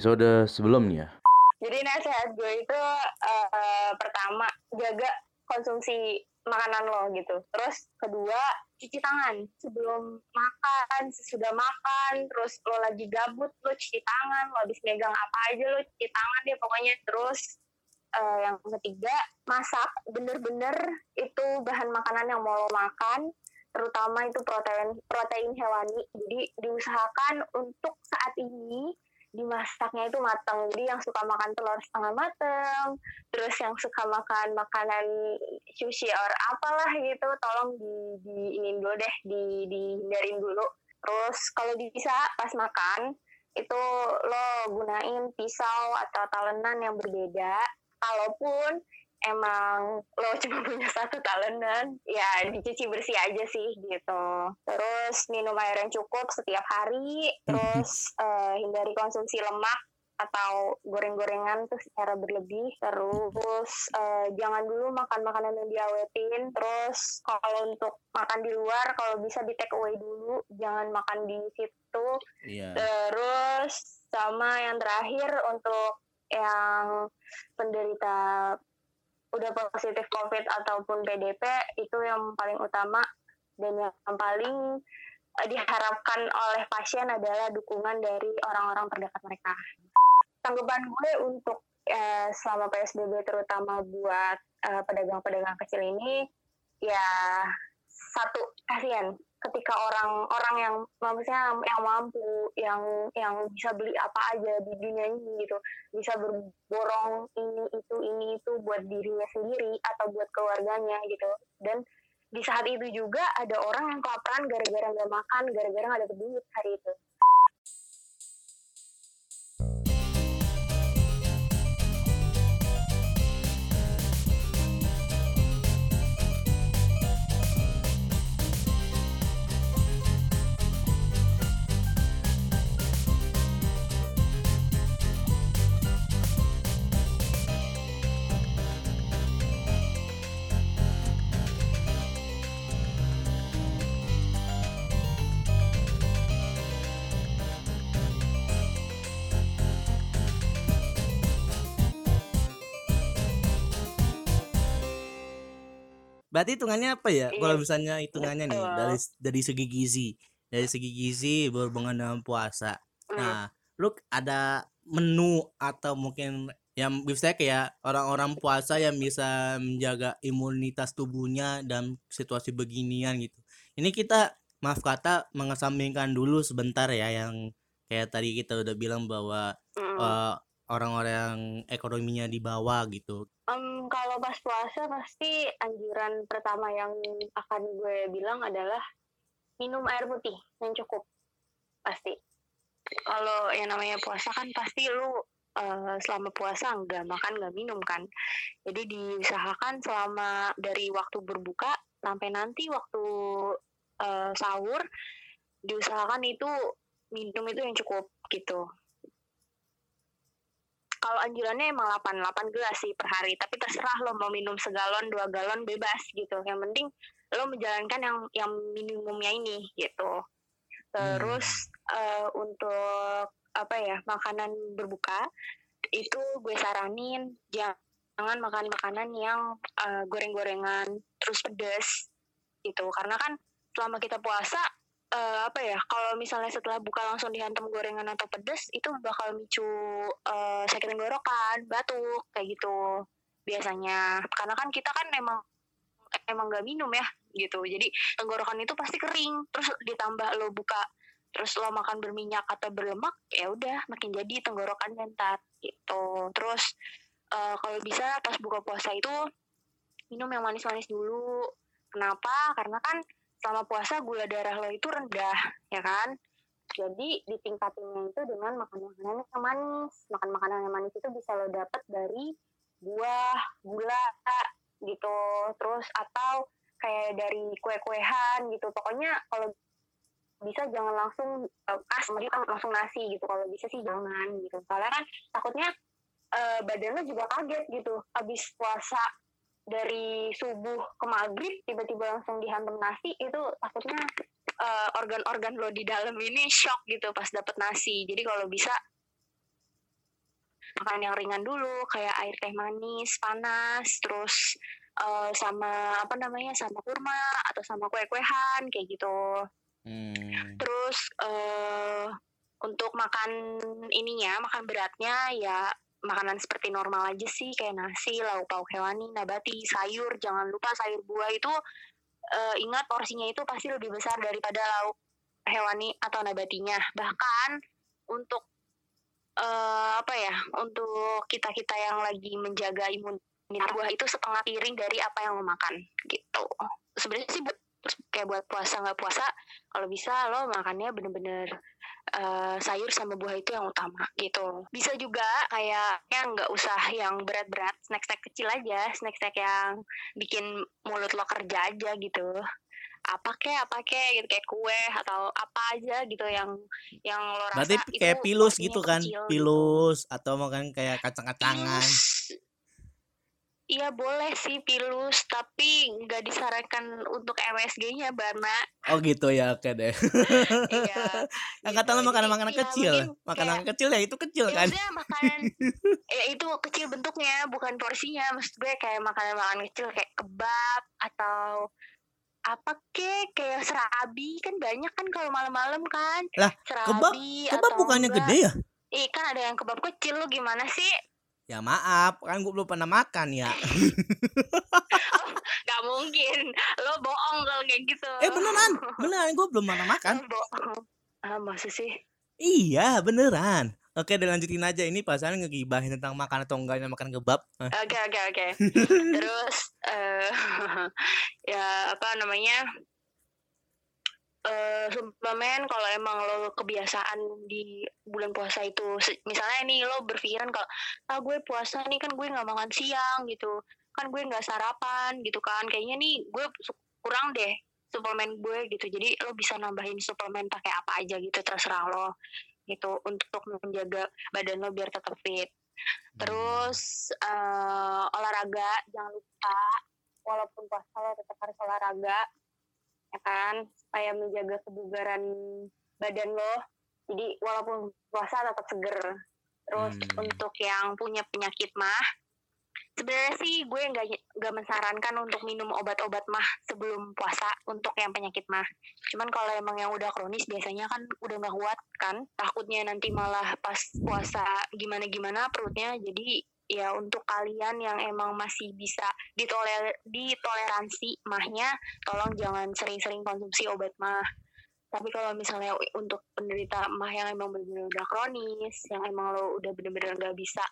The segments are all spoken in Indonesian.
episode sebelumnya. Jadi nasihat gue itu uh, pertama jaga konsumsi makanan lo gitu. Terus kedua cuci tangan sebelum makan, sesudah makan, terus lo lagi gabut lo cuci tangan, lo habis megang apa aja lo cuci tangan deh pokoknya. Terus uh, yang ketiga masak bener-bener itu bahan makanan yang mau lo makan terutama itu protein protein hewani jadi diusahakan untuk saat ini dimasaknya itu matang. Jadi yang suka makan telur setengah matang terus yang suka makan makanan sushi or apalah gitu tolong di di ini dulu deh di dihindarin dulu. Terus kalau bisa pas makan itu lo gunain pisau atau talenan yang berbeda. Kalaupun emang lo cuma punya satu talenan ya dicuci bersih aja sih gitu. Terus minum air yang cukup setiap hari terus uh, hindari konsumsi lemak atau goreng-gorengan tuh secara berlebih. Terus uh, jangan dulu makan makanan yang diawetin. Terus kalau untuk makan di luar kalau bisa di take away dulu jangan makan di situ. Yeah. terus sama yang terakhir untuk yang penderita udah positif COVID ataupun PDP itu yang paling utama dan yang paling uh, diharapkan oleh pasien adalah dukungan dari orang-orang terdekat mereka. Tanggapan gue untuk uh, selama PSBB terutama buat pedagang pedagang-pedagang kecil ini ya satu kasihan ketika orang-orang yang maksudnya yang mampu yang yang bisa beli apa aja di dunia ini gitu. Bisa berborong ini itu ini itu buat dirinya sendiri atau buat keluarganya gitu. Dan di saat itu juga ada orang yang kelaparan gara-gara nggak makan gara-gara nggak ada duit hari itu Berarti hitungannya apa ya? Iya. Kalau misalnya hitungannya nih dari dari segi gizi, dari segi gizi berhubungan dengan puasa. Nah, lu ada menu atau mungkin yang bisa kayak orang-orang puasa yang bisa menjaga imunitas tubuhnya dalam situasi beginian gitu. Ini kita maaf kata mengesampingkan dulu sebentar ya yang kayak tadi kita udah bilang bahwa mm. uh, orang-orang yang ekonominya di bawah gitu? Um, kalau pas puasa pasti anjuran pertama yang akan gue bilang adalah minum air putih yang cukup pasti. Kalau yang namanya puasa kan pasti lu uh, selama puasa nggak makan nggak minum kan. Jadi diusahakan selama dari waktu berbuka sampai nanti waktu uh, sahur diusahakan itu minum itu yang cukup gitu kalau anjurannya emang 8 8 gelas sih per hari tapi terserah lo mau minum segalon dua galon bebas gitu yang penting lo menjalankan yang yang minimumnya ini gitu terus hmm. uh, untuk apa ya makanan berbuka itu gue saranin jangan makan makanan yang uh, goreng-gorengan terus pedes gitu karena kan selama kita puasa uh, apa ya kalau misalnya setelah buka langsung dihantam gorengan atau pedes itu bakal micu uh, sakit tenggorokan batuk kayak gitu biasanya. Karena kan kita kan emang emang nggak minum ya gitu. Jadi tenggorokan itu pasti kering terus ditambah lo buka terus lo makan berminyak atau berlemak ya udah makin jadi tenggorokan mentat gitu. Terus uh, kalau bisa pas buka puasa itu minum yang manis-manis dulu. Kenapa? Karena kan selama puasa gula darah lo itu rendah ya kan? Jadi ditingkatinnya itu dengan makan makanan yang manis. Makan makanan yang manis itu bisa lo dapet dari buah gula gitu. Terus atau kayak dari kue-kuehan gitu. Pokoknya kalau bisa jangan langsung uh, pas langsung nasi gitu. Kalau bisa sih jangan gitu. Soalnya kan takutnya uh, badan lo juga kaget gitu. Habis puasa dari subuh ke maghrib tiba-tiba langsung dihantam nasi itu takutnya uh, organ-organ lo di dalam ini shock gitu pas dapet nasi jadi kalau bisa makanan yang ringan dulu kayak air teh manis panas terus uh, sama apa namanya sama kurma atau sama kue-kuehan kayak gitu hmm. terus uh, untuk makan ininya makan beratnya ya makanan seperti normal aja sih kayak nasi lauk pauk hewani nabati sayur jangan lupa sayur buah itu uh, ingat porsinya itu pasti lebih besar daripada lauk hewani atau nabatinya. Bahkan untuk uh, apa ya untuk kita kita yang lagi menjaga imun buah itu setengah piring dari apa yang lo makan gitu. Sebenarnya sih kayak buat puasa nggak puasa kalau bisa lo makannya bener-bener uh, sayur sama buah itu yang utama gitu bisa juga kayak yang nggak usah yang berat-berat snack-snack kecil aja snack-snack yang bikin mulut lo kerja aja gitu apa kek apa kek gitu kayak kue atau apa aja gitu yang yang lo rasa berarti kayak itu pilus gitu kan kecil, gitu. pilus gitu. atau makan kayak kacang-kacangan Iya boleh sih pilus, tapi nggak disarankan untuk MSG-nya, Bana. Oh gitu ya, oke deh. iya. Yang kata lo makanan-makanan iya, kecil, makanan kayak, kecil ya itu kecil ya, kan? makanan, ya itu kecil bentuknya, bukan porsinya. Maksud gue kayak makanan-makanan kecil kayak kebab atau apa kek kayak serabi kan banyak kan kalau malam-malam kan lah serabi kebab kebab bukannya enggak. gede ya Iya kan ada yang kebab kecil lo gimana sih Ya maaf, kan gue belum pernah makan ya. gak mungkin, lo bohong kalau kayak gitu. Eh beneran, beneran gue belum pernah makan. Bohong. Ah, masa sih? Iya, beneran. Oke, dan lanjutin aja ini pasangan ngegibahin tentang makan atau enggaknya makan kebab. Oke, oke, oke. Terus uh, ya apa namanya? Uh, suplemen kalau emang lo kebiasaan di bulan puasa itu misalnya nih lo berpikiran kalau ah gue puasa nih kan gue nggak makan siang gitu. Kan gue nggak sarapan gitu kan. Kayaknya nih gue kurang deh suplemen gue gitu. Jadi lo bisa nambahin suplemen pakai apa aja gitu terserah lo gitu untuk menjaga badan lo biar tetap fit. Terus uh, olahraga jangan lupa walaupun puasa lo tetap harus olahraga ya kan supaya menjaga kebugaran badan lo. Jadi walaupun puasa tetap seger. Terus hmm. untuk yang punya penyakit mah sebenarnya sih gue nggak nggak mensarankan untuk minum obat-obat mah sebelum puasa untuk yang penyakit mah. Cuman kalau emang yang udah kronis biasanya kan udah nggak kuat kan. Takutnya nanti malah pas puasa gimana gimana perutnya jadi ya untuk kalian yang emang masih bisa ditoler ditoleransi mahnya tolong jangan sering-sering konsumsi obat mah. Tapi kalau misalnya untuk penderita mah yang emang benar-benar udah kronis yang emang lo udah benar-benar nggak bisa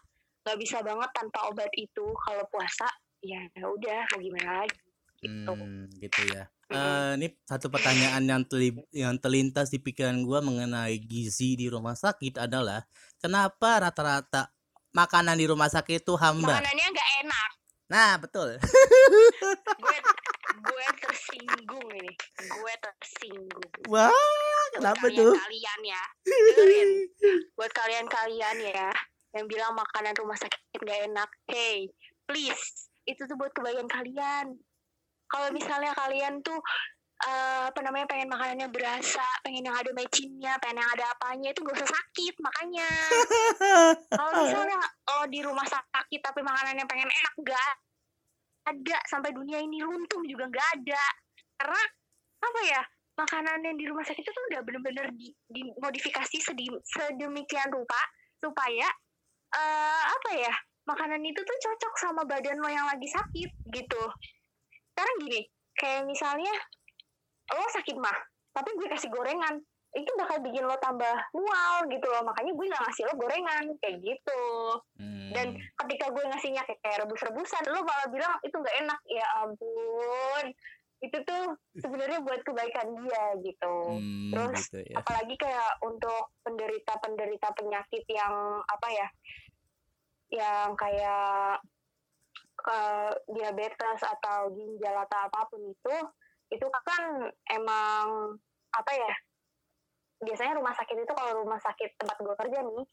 nggak bisa banget tanpa obat itu kalau puasa ya, ya udah mau gimana lagi? Gitu. Hmm, gitu ya. Uh, ini satu pertanyaan yang teli yang terlintas di pikiran gue mengenai gizi di rumah sakit adalah kenapa rata-rata makanan di rumah sakit itu hamba. Makanannya nggak enak. Nah, betul. gue gue tersinggung ini. Gue tersinggung. Wah, kenapa tuh? Kalian ya. Dengerin. Buat kalian-kalian ya yang bilang makanan rumah sakit nggak enak. Hey, please, itu tuh buat kebaikan kalian. Kalau misalnya kalian tuh uh, apa namanya pengen makanannya berasa, pengen yang ada mecinnya, pengen yang ada apanya itu gak usah sakit makanya. Kalau misalnya oh di rumah sakit tapi makanannya pengen enak gak ada sampai dunia ini runtuh juga gak ada karena apa ya makanan yang di rumah sakit itu tuh udah bener-bener di, dimodifikasi sedemikian rupa supaya uh, apa ya makanan itu tuh cocok sama badan lo yang lagi sakit gitu. Sekarang gini, kayak misalnya lo sakit mah tapi gue kasih gorengan itu bakal bikin lo tambah mual gitu loh makanya gue nggak ngasih lo gorengan kayak gitu hmm. dan ketika gue ngasihnya kayak, kayak rebus-rebusan lo malah bilang itu nggak enak ya ampun itu tuh sebenarnya buat kebaikan dia gitu hmm, terus gitu ya. apalagi kayak untuk penderita-penderita penyakit yang apa ya yang kayak ke eh, diabetes atau ginjal atau apa pun itu itu kan emang apa ya biasanya rumah sakit itu kalau rumah sakit tempat gue kerja nih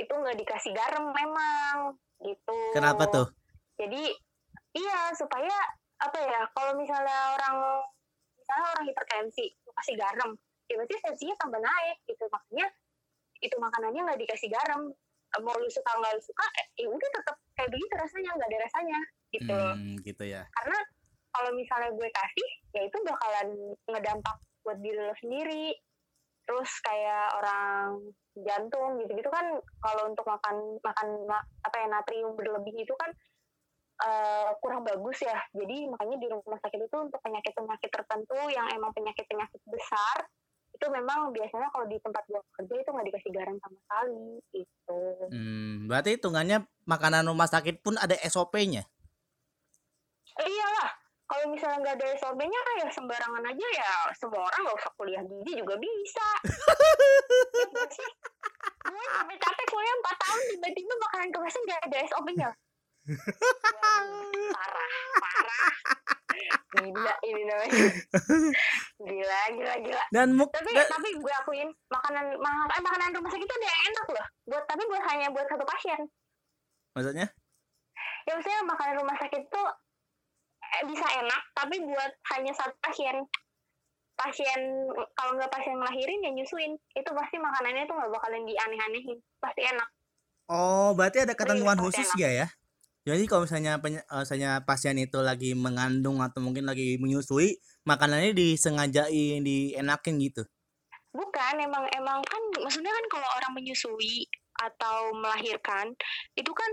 itu nggak dikasih garam memang gitu. Kenapa tuh? Jadi iya supaya apa ya kalau misalnya orang misalnya orang hipertensi kasih garam ya berarti tensinya tambah naik gitu. Makanya itu makanannya nggak dikasih garam. Mau lu suka nggak lu suka eh, ya udah tetap kayak begitu rasanya nggak ada rasanya gitu. Hmm, gitu ya. Karena kalau misalnya gue kasih ya itu bakalan ngedampak buat diri lo sendiri. Terus kayak orang jantung gitu-gitu kan kalau untuk makan makan apa ya natrium berlebih itu kan uh, kurang bagus ya. Jadi makanya di rumah sakit itu untuk penyakit-penyakit tertentu yang emang penyakit-penyakit besar itu memang biasanya kalau di tempat gue kerja itu nggak dikasih garam sama sekali itu hmm, berarti hitungannya makanan rumah sakit pun ada SOP-nya iyalah kalau misalnya nggak ada SOP-nya ya sembarangan aja ya. Semua orang nggak usah kuliah gizi juga bisa. Gue sampai capek kuliah 4 tahun tiba-tiba makanan kemasan nggak ada SOP-nya parah parah. Gila ini namanya. Gila gila gila. Dan tapi dan, tapi gue akuin makanan eh, makanan rumah sakit itu ada yang enak loh. Buat tapi buat hanya buat satu pasien. Maksudnya? Ya maksudnya makanan rumah sakit itu eh, bisa enak tapi buat hanya satu pasien. Pasien kalau nggak pasien ngelahirin ya nyusuin. Itu pasti makanannya tuh nggak bakalan dianeh-anehin. Pasti enak. Oh berarti ada ketentuan khusus ya ya? Jadi kalau misalnya eh, misalnya pasien itu lagi mengandung atau mungkin lagi menyusui, makanannya disengajain, dienakin gitu. Bukan, emang emang kan maksudnya kan kalau orang menyusui atau melahirkan itu kan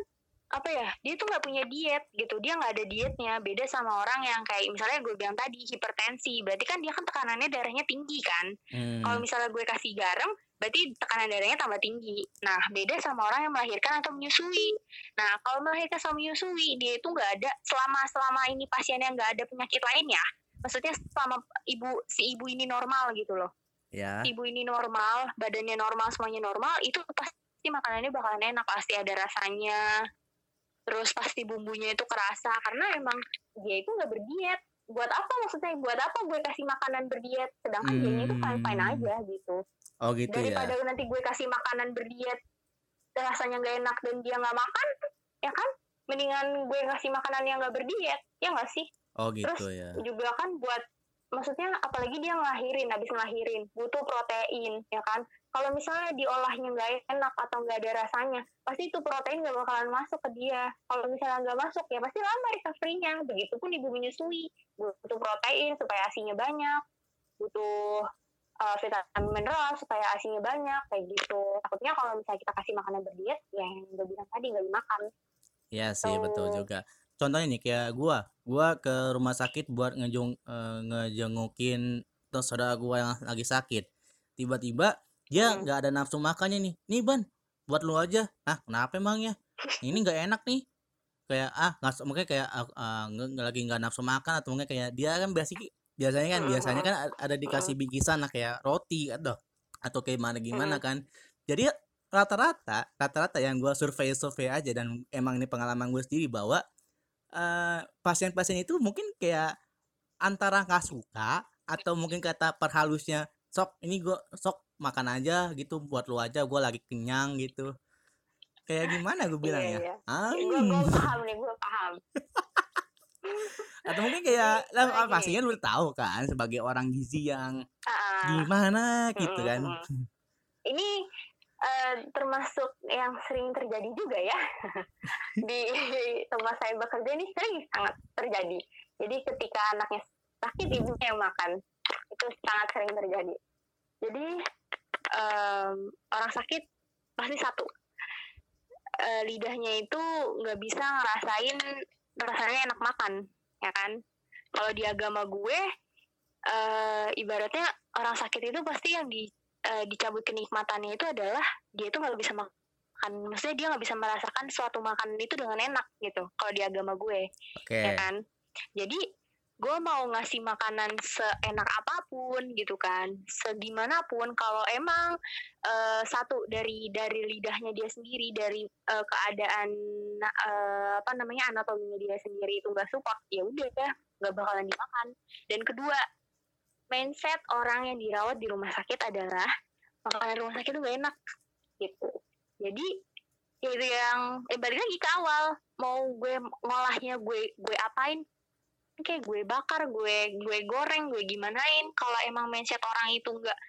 apa ya dia tuh nggak punya diet gitu dia nggak ada dietnya beda sama orang yang kayak misalnya gue bilang tadi hipertensi berarti kan dia kan tekanannya darahnya tinggi kan hmm. kalau misalnya gue kasih garam berarti tekanan darahnya tambah tinggi. Nah, beda sama orang yang melahirkan atau menyusui. Nah, kalau melahirkan sama menyusui, dia itu nggak ada selama selama ini pasien yang nggak ada penyakit lain ya. Maksudnya selama ibu si ibu ini normal gitu loh. Ya. Ibu ini normal, badannya normal, semuanya normal, itu pasti makanannya bakalan enak, pasti ada rasanya. Terus pasti bumbunya itu kerasa karena emang dia itu nggak berdiet. Buat apa maksudnya? Buat apa gue kasih makanan berdiet? Sedangkan hmm. dia itu fine fine aja gitu. Oh gitu Daripada ya. nanti gue kasih makanan berdiet rasanya nggak enak dan dia nggak makan, ya kan? Mendingan gue kasih makanan yang nggak berdiet, ya nggak sih? Oh gitu Terus ya. juga kan buat maksudnya apalagi dia ngelahirin habis ngelahirin butuh protein ya kan kalau misalnya diolahnya nggak enak atau nggak ada rasanya pasti itu protein nggak bakalan masuk ke dia. Kalau misalnya nggak masuk ya pasti lama recovery-nya. Begitupun ibu menyusui. Butuh protein supaya asinya banyak. Butuh uh, vitamin mineral supaya asinya banyak kayak gitu. Takutnya kalau misalnya kita kasih makanan berdiet ya yang udah bilang tadi nggak dimakan. Iya sih so, betul juga. Contohnya nih kayak gua gua ke rumah sakit buat ngejung uh, ngejengukin terus saudara gua yang lagi sakit. Tiba-tiba dia nggak hmm. ada nafsu makannya nih. Nih ban buat lu aja. Ah kenapa emangnya ini nggak enak nih. Kayak ah nggak mungkin kayak uh, uh, lagi nggak nafsu makan atau mungkin kayak dia kan biasa biasanya kan biasanya kan ada dikasih bingkisan lah kayak roti atau atau kayak mana gimana kan. Jadi rata-rata rata-rata yang gue survei survei aja dan emang ini pengalaman gue sendiri bahwa uh, pasien-pasien itu mungkin kayak antara nggak suka atau mungkin kata perhalusnya sok ini gue sok makan aja gitu buat lu aja gue lagi kenyang gitu. Kayak gimana gue bilang iya, ya iya. Ah. gue paham nih gue paham. Atau mungkin kayak lah pasti kan udah tahu kan sebagai orang gizi yang uh, gimana gitu kan. Ini uh, termasuk yang sering terjadi juga ya. Di tempat saya bekerja ini sering sangat terjadi. Jadi ketika anaknya sakit ibunya yang makan. Itu sangat sering terjadi. Jadi um, orang sakit pasti satu. Uh, lidahnya itu nggak bisa ngerasain rasanya enak makan ya kan? Kalau di agama gue uh, ibaratnya orang sakit itu pasti yang di uh, dicabut kenikmatannya itu adalah dia itu nggak bisa makan. Maksudnya dia nggak bisa merasakan suatu makanan itu dengan enak gitu kalau di agama gue okay. ya kan? Jadi gue mau ngasih makanan seenak apa pun gitu kan. Segimanapun kalau emang uh, satu dari dari lidahnya dia sendiri dari uh, keadaan uh, apa namanya anatominya dia sendiri itu nggak support ya udah ya nggak bakalan dimakan. Dan kedua mindset orang yang dirawat di rumah sakit adalah makanan rumah sakit itu gak enak gitu. Jadi itu yang eh balik lagi ke awal mau gue ngolahnya gue gue apain kayak gue bakar gue gue goreng gue gimanain. Kalau emang mindset orang itu nggak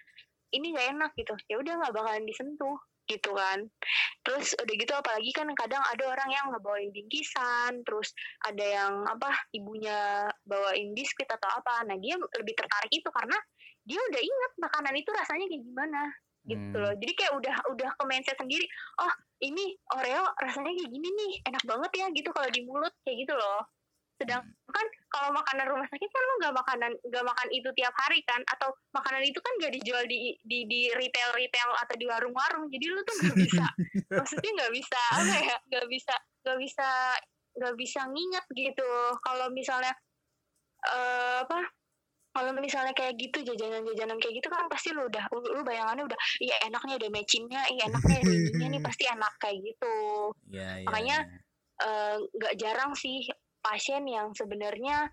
ini nggak enak gitu. Ya udah nggak bakalan disentuh gitu kan. Terus udah gitu apalagi kan kadang ada orang yang ngebawain bingkisan terus ada yang apa ibunya bawain biskuit atau apa. Nah dia lebih tertarik itu karena dia udah ingat makanan itu rasanya kayak gimana gitu loh. Jadi kayak udah udah ke mindset sendiri oh ini Oreo rasanya kayak gini nih enak banget ya gitu kalau di mulut kayak gitu loh sedangkan kalau makanan rumah sakit kan lo nggak makanan nggak makan itu tiap hari kan? Atau makanan itu kan nggak dijual di di di retail retail atau di warung-warung. Jadi lo tuh nggak bisa. Maksudnya nggak bisa apa ya nggak bisa nggak bisa nggak bisa nginget gitu. Kalau misalnya uh, apa kalau misalnya kayak gitu jajanan-jajanan kayak gitu kan pasti lu udah lu, bayangannya udah iya enaknya ada matchingnya iya enaknya ada ininya nih pasti enak kayak gitu. Ya, ya, makanya ya. nggak uh, jarang sih pasien yang sebenarnya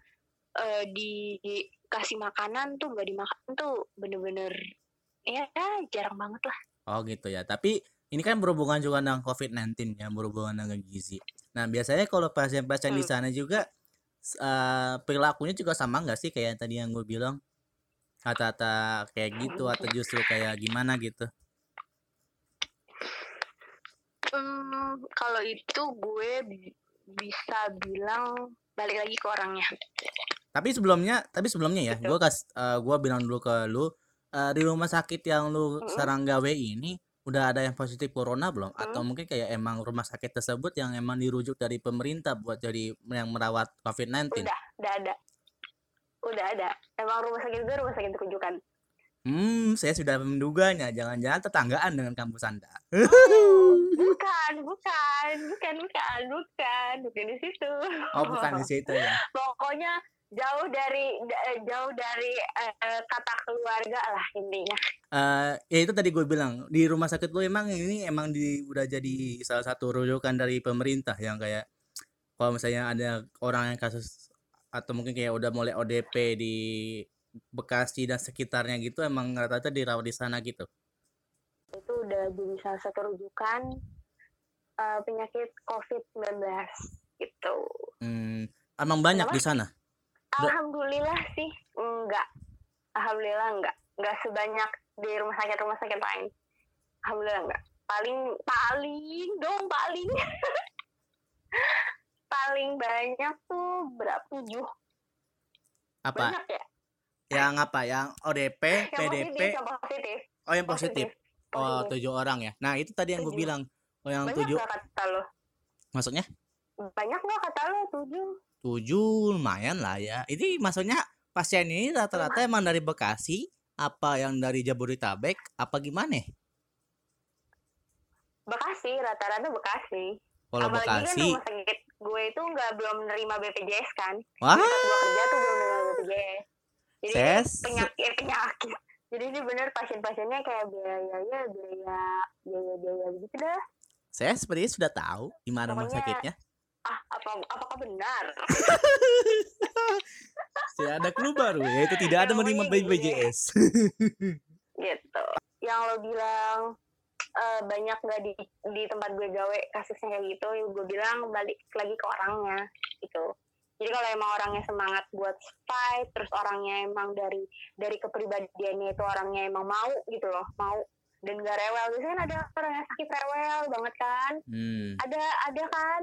uh, dikasih makanan tuh nggak dimakan tuh bener-bener ya jarang banget lah. Oh gitu ya. Tapi ini kan berhubungan juga dengan COVID-19 ya, berhubungan dengan gizi. Nah biasanya kalau pasien-pasien hmm. di sana juga uh, perilakunya juga sama nggak sih kayak tadi yang gue bilang? Kata-kata kayak gitu atau justru kayak gimana gitu? Hmm, kalau itu gue bisa bilang balik lagi ke orangnya. Tapi sebelumnya, tapi sebelumnya ya, gitu. gue kas, uh, eh, gue bilang dulu ke lu uh, di rumah sakit yang lu mm-hmm. sekarang gawe ini udah ada yang positif corona belum? Mm-hmm. Atau mungkin kayak emang rumah sakit tersebut yang emang dirujuk dari pemerintah buat jadi yang merawat COVID-19? Udah, udah ada. Udah ada. Emang rumah sakit itu rumah sakit rujukan. Hmm, saya sudah menduganya. Jangan-jangan tetanggaan dengan kampus Anda. Oh, bukan, bukan, bukan, bukan, bukan, bukan di situ. Oh, bukan di situ ya. Pokoknya jauh dari jauh dari uh, kata keluarga lah intinya. Uh, ya itu tadi gue bilang di rumah sakit lo emang ini emang di udah jadi salah satu rujukan dari pemerintah yang kayak kalau misalnya ada orang yang kasus atau mungkin kayak udah mulai ODP di Bekasi dan sekitarnya gitu emang rata-rata dirawat di sana gitu itu udah jadi salah satu rujukan uh, penyakit COVID-19 gitu. Hmm, emang banyak Kenapa? di sana? Alhamdulillah sih enggak. Alhamdulillah enggak. Enggak sebanyak di rumah sakit rumah sakit lain. Alhamdulillah enggak. Paling paling dong paling. paling banyak tuh berapa tujuh. Apa? Banyak ya? Yang apa? Yang ODP, yang PDP. Positif, yang positif. Oh yang positif. positif. Oh tujuh orang ya. Nah itu tadi yang gue bilang. Oh yang banyak tujuh. kata lo. Maksudnya? Banyak nggak kata lo tujuh. Tujuh lumayan lah ya. Ini maksudnya pasien ini rata-rata emang dari Bekasi, apa yang dari Jabodetabek, apa gimana? Bekasi, rata-rata Bekasi. Kalau Apalagi kan Bekasi. Kan rumah sakit gue itu nggak belum menerima BPJS kan. Wah. Gue kerja tuh belum menerima BPJS. Jadi Ses. penyakit eh, penyakit. Jadi ini bener pasien-pasiennya kayak biayanya biaya biaya biaya gitu dah. Saya sepertinya sudah tahu di mana rumah sakitnya. Ah, apa apakah benar? Tidak ada clue baru yaitu tidak ada menerima BPJS. gitu. Yang lo bilang uh, banyak nggak di di tempat gue gawe kasusnya kayak gitu, gue bilang balik lagi ke orangnya gitu jadi kalau emang orangnya semangat buat fight terus orangnya emang dari dari kepribadiannya itu orangnya emang mau gitu loh mau dan gak rewel. Biasanya kan ada orang yang sakit rewel banget kan? Hmm. ada ada kan?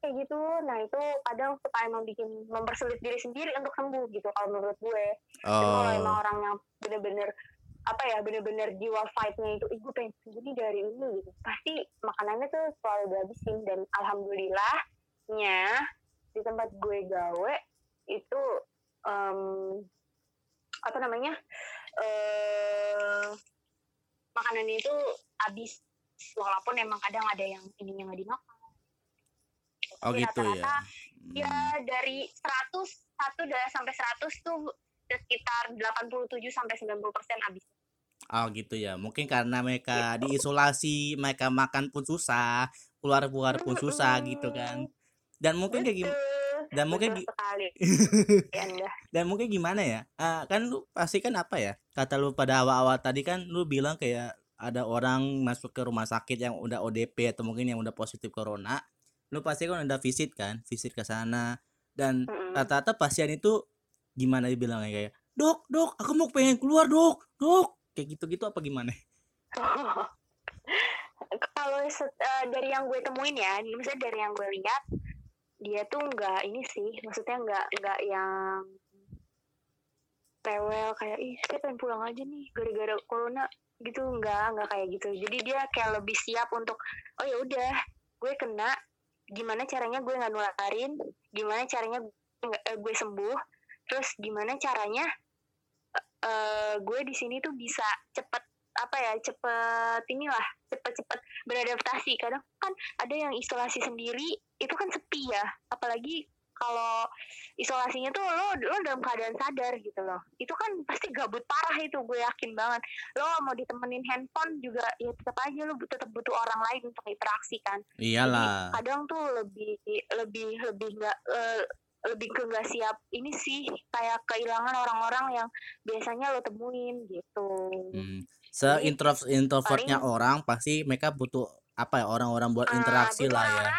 Kayak gitu. Nah itu kadang suka emang bikin mempersulit diri sendiri untuk sembuh gitu kalau menurut gue. Oh. kalau emang orang yang bener-bener apa ya bener-bener jiwa fightnya itu ibu pengen sembuh dari ini gitu pasti makanannya tuh selalu dihabisin. Dan alhamdulillahnya di tempat gue gawe itu um, apa namanya uh, makanan itu habis. Walaupun emang kadang ada yang ininya nggak dimakan. Oh Jadi gitu rata -rata, ya ya dari 100 satu sampai 100 tuh sekitar 87 sampai 90 persen habis. Oh gitu ya, mungkin karena mereka gitu. diisolasi, mereka makan pun susah, keluar-keluar pun susah gitu kan dan mungkin kayak gimana dan mungkin dan mungkin gimana ya uh, kan lu pasti kan apa ya kata lu pada awal-awal tadi kan lu bilang kayak ada orang masuk ke rumah sakit yang udah ODP atau mungkin yang udah positif corona lu pasti kan udah visit kan visit ke sana. Dan rata-rata pasien itu gimana dibilangnya kayak dok dok aku mau pengen keluar dok dok. Kayak gitu-gitu apa gimana? Kalau uh, dari yang gue temuin ya misalnya dari yang gue lihat dia tuh nggak ini sih maksudnya nggak nggak yang rewel kayak ih saya pengen pulang aja nih gara-gara corona gitu nggak nggak kayak gitu. Jadi dia kayak lebih siap untuk oh ya udah gue kena gimana caranya gue nggak nularin gimana caranya gue, uh, gue sembuh terus gimana caranya uh, gue di sini tuh bisa cepet apa ya cepet inilah cepet-cepet beradaptasi. Kadang kan ada yang isolasi sendiri itu kan sepi ya. Apalagi kalau isolasinya tuh lo lo dalam keadaan sadar gitu loh. Itu kan pasti gabut parah itu gue yakin banget. Lo mau ditemenin handphone juga ya tetap aja lo tetap butuh orang lain untuk interaksi kan. Iyalah. Jadi, kadang tuh lebih lebih lebih nggak uh, lebih ke nggak siap ini sih kayak kehilangan orang-orang yang biasanya lo temuin gitu. Hmm. Se introvert introvertnya paling, orang pasti mereka butuh apa ya orang-orang buat uh, interaksi lah ya.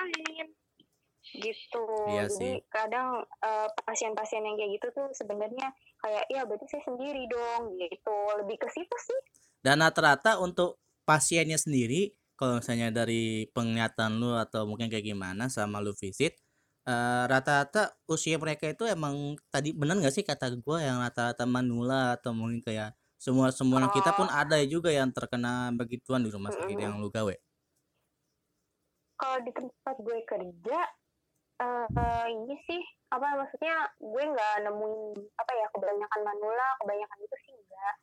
Gitu. Iya Jadi sih. kadang pasien eh, pasien-pasien yang kayak gitu tuh sebenarnya kayak ya berarti saya sendiri dong gitu. Lebih ke situ sih. Dan rata-rata untuk pasiennya sendiri kalau misalnya dari penglihatan lu atau mungkin kayak gimana sama lu visit rata rata-rata usia mereka itu emang tadi benar nggak sih kata gue yang rata-rata manula atau mungkin kayak semua semua oh. kita pun oh. ada juga yang terkena begituan di rumah sakit mm -hmm. yang lu gawe? Kalau di tempat gue kerja, uh, uh, ini sih apa maksudnya gue nggak nemuin apa ya kebanyakan manula, kebanyakan itu sih enggak.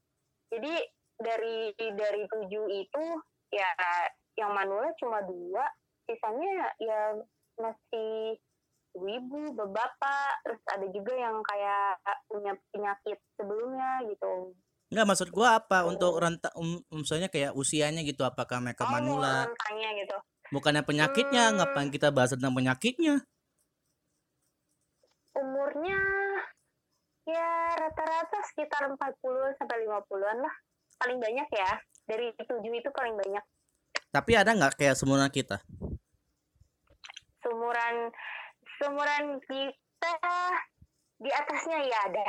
Jadi dari dari tujuh itu ya yang manula cuma dua, sisanya ya masih ibu-ibu, bapak, terus ada juga yang kayak punya penyakit sebelumnya gitu. Enggak maksud gua apa untuk renta um, misalnya kayak usianya gitu apakah mereka oh, manula? gitu. Bukannya penyakitnya, hmm. ngapain kita bahas tentang penyakitnya? Umurnya ya rata-rata sekitar 40 sampai 50-an lah. Paling banyak ya. Dari tujuh itu paling banyak. Tapi ada nggak kayak semuanya kita? Sumuran seumuran kita di atasnya ya ada.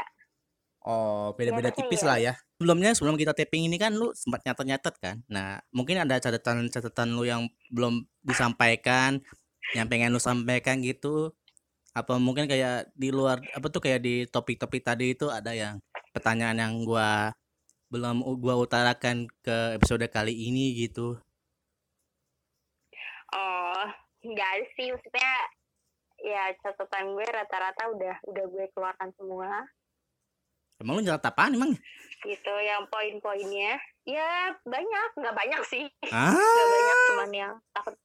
Oh, beda-beda tipis ya. lah ya. Sebelumnya sebelum kita taping ini kan lu sempat nyatet-nyatet kan. Nah, mungkin ada catatan-catatan lu yang belum disampaikan, yang pengen lu sampaikan gitu. Apa mungkin kayak di luar apa tuh kayak di topik-topik tadi itu ada yang pertanyaan yang gua belum gua utarakan ke episode kali ini gitu. Oh, enggak sih maksudnya ya catatan gue rata-rata udah udah gue keluarkan semua emang lu nyatet apaan emang? Gitu yang poin-poinnya. Ya banyak. Nggak banyak sih. Ah. nggak banyak cuman yang takut.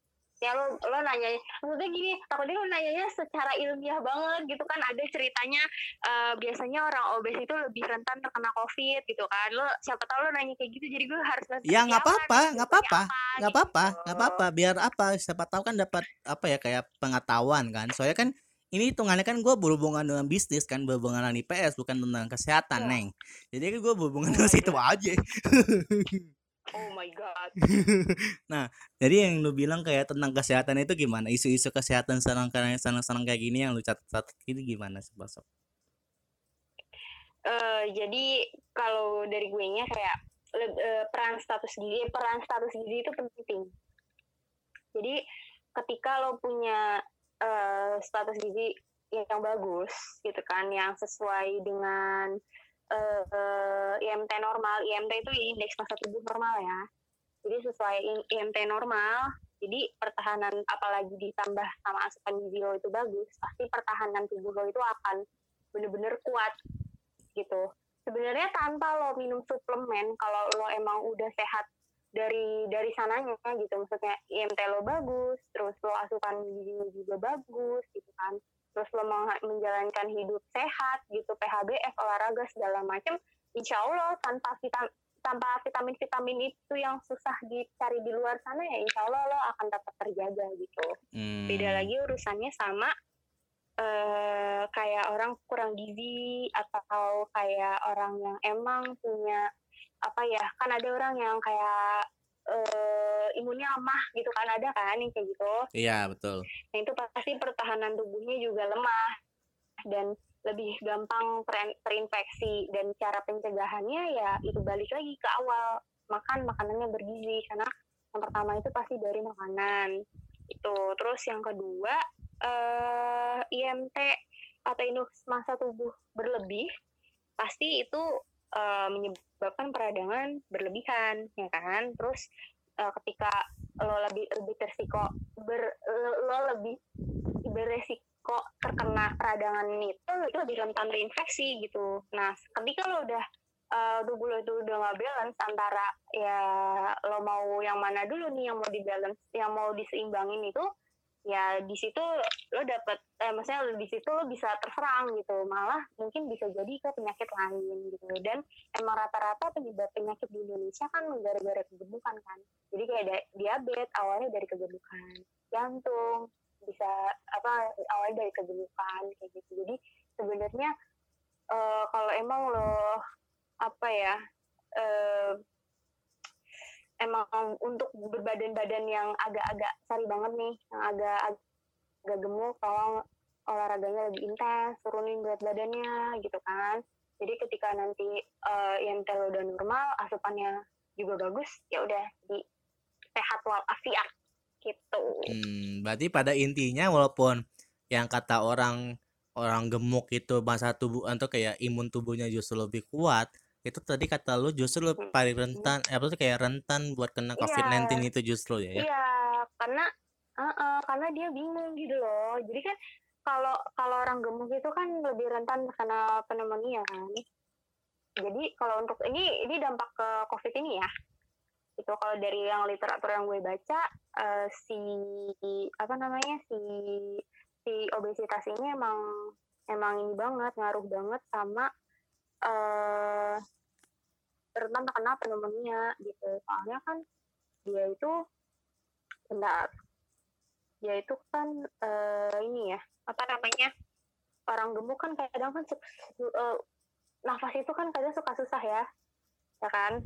Ya lo lo nanya maksudnya gini takutnya lo nanyanya secara ilmiah banget gitu kan. Ada ceritanya uh, biasanya orang obes itu lebih rentan terkena covid gitu kan. Lo siapa tahu lo nanya kayak gitu jadi gue harus ya nggak apa-apa nggak apa-apa nggak apa-apa nggak apa-apa. Biar apa siapa tahu kan dapat apa ya kayak pengetahuan kan. Soalnya kan ini hitungannya kan gue berhubungan dengan bisnis kan berhubungan dengan IPS bukan tentang kesehatan ya. neng jadi kan gue berhubungan oh dengan situ aja Oh my god. nah, jadi yang lu bilang kayak tentang kesehatan itu gimana? Isu-isu kesehatan sekarang kayak senang-senang kayak gini yang lu catat ini gimana sih, Bosok? Uh, jadi kalau dari gue nya kayak uh, peran status gizi, peran status gizi itu penting. Jadi ketika lo punya uh, status gizi yang bagus gitu kan, yang sesuai dengan uh, IMT normal. IMT itu indeks massa tubuh normal ya. Jadi sesuai IMT normal, jadi pertahanan apalagi ditambah sama asupan gizi lo itu bagus, pasti pertahanan tubuh lo itu akan bener-bener kuat gitu. Sebenarnya tanpa lo minum suplemen, kalau lo emang udah sehat dari dari sananya gitu, maksudnya IMT lo bagus, terus lo asupan gizi juga bagus gitu kan. Terus lo mau menjalankan hidup sehat gitu PHBS olahraga segala macam insya Allah tanpa vitamin tanpa vitamin-vitamin itu yang susah dicari di luar sana ya insya Allah lo akan tetap terjaga gitu. Hmm. beda lagi urusannya sama uh, kayak orang kurang gizi atau kayak orang yang emang punya apa ya kan ada orang yang kayak uh, imunnya lemah gitu kan ada kan yang kayak gitu. Iya betul. Nah itu pasti pertahanan tubuhnya juga lemah dan lebih gampang terinfeksi dan cara pencegahannya ya itu balik lagi ke awal makan makanannya bergizi karena yang pertama itu pasti dari makanan itu. Terus yang kedua uh, IMT atau indeks masa tubuh berlebih pasti itu uh, menyebabkan peradangan berlebihan ya kan? Terus uh, ketika lo lebih lebih tersiko ber lo lebih beresiko terkena peradangan itu itu lebih rentan terinfeksi gitu. Nah ketika lo udah uh, tubuh lo itu udah nggak balance antara ya lo mau yang mana dulu nih yang mau di balance yang mau diseimbangin itu ya di situ lo dapet eh maksudnya di situ lo bisa terserang gitu. Malah mungkin bisa jadi ke penyakit lain gitu. Dan emang rata-rata penyebab penyakit di Indonesia kan gara-gara kegemukan kan. Jadi kayak diabetes awalnya dari kegemukan jantung bisa apa awalnya dari kegemukan kayak gitu. Jadi sebenarnya uh, kalau emang lo apa ya uh, emang untuk berbadan-badan yang agak-agak sorry banget nih yang agak agak gemuk tolong olahraganya lebih intens turunin berat badannya gitu kan. Jadi ketika nanti uh, yang lo udah normal asupannya juga bagus ya udah di sehat walafiat gitu. Hmm, berarti pada intinya walaupun yang kata orang orang gemuk itu masa tubuh atau kayak imun tubuhnya justru lebih kuat itu tadi kata lu justru hmm, paling rentan eh, apa tuh kayak rentan buat kena iya. COVID-19 itu justru ya, ya? Iya, karena uh, uh, karena dia bingung gitu loh. Jadi kan kalau kalau orang gemuk itu kan lebih rentan kena pneumonia kan. Jadi kalau untuk ini ini dampak ke COVID ini ya. Itu kalau dari yang literatur yang gue baca uh, si apa namanya si si obesitas ini emang emang ini banget ngaruh banget sama uh, rentan terkena pneumonia gitu. Soalnya kan dia itu bentar dia itu kan uh, ini ya apa namanya orang gemuk kan kadang kan uh, nafas itu kan kadang suka susah ya ya kan?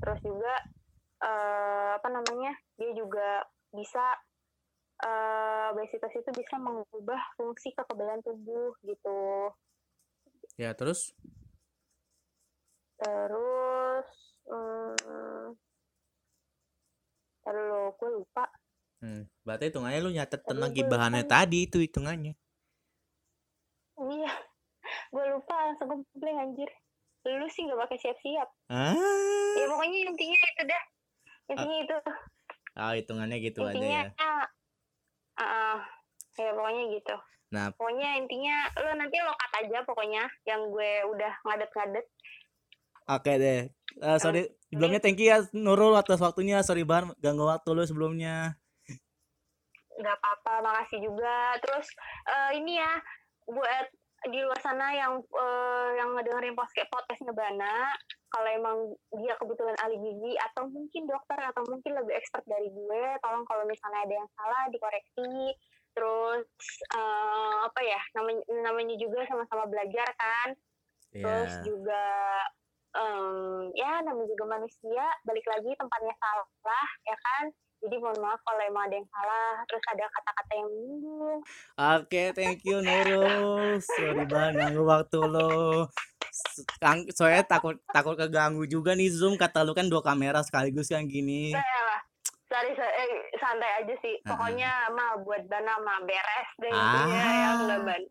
Terus juga uh, apa namanya dia juga bisa uh, obesitas itu bisa mengubah fungsi kekebalan tubuh gitu. Ya terus terus hmm, lo gue lupa. Hmm, berarti hitungannya lu nyatet tentang gibahannya tadi itu hitungannya. Iya gue lupa langsung komplain anjir. Lu sih gak pakai siap-siap. Ah. ya pokoknya intinya itu dah. Intinya ah. itu. Ah hitungannya gitu intinya, aja ya uh, uh, ya pokoknya gitu. Nah. Pokoknya intinya lu nanti lokat aja pokoknya yang gue udah ngadet-ngadet Oke deh. Uh, sorry, sebelumnya thank you ya Nurul atas waktunya. Sorry banget ganggu waktu lu sebelumnya. Gak apa-apa, makasih juga. Terus uh, ini ya buat di luar sana yang uh, yang ngedengerin podcast podcastnya Bana, kalau emang dia kebetulan ahli gizi atau mungkin dokter atau mungkin lebih expert dari gue, tolong kalau misalnya ada yang salah dikoreksi. Terus uh, apa ya namanya namanya juga sama-sama belajar kan. Yeah. Terus juga um, ya namanya juga manusia balik lagi tempatnya salah ya kan? Jadi mohon maaf kalau emang ada yang salah terus ada kata-kata yang menyinggung. Oke okay, thank you Nurul sorry banget ganggu waktu lo. Soalnya takut takut keganggu juga nih zoom. Kata lu kan dua kamera sekaligus kan gini. Lah sorry, sorry eh, santai aja sih. Pokoknya uh -huh. mah buat dana mah beres deh ah. ya enggak ban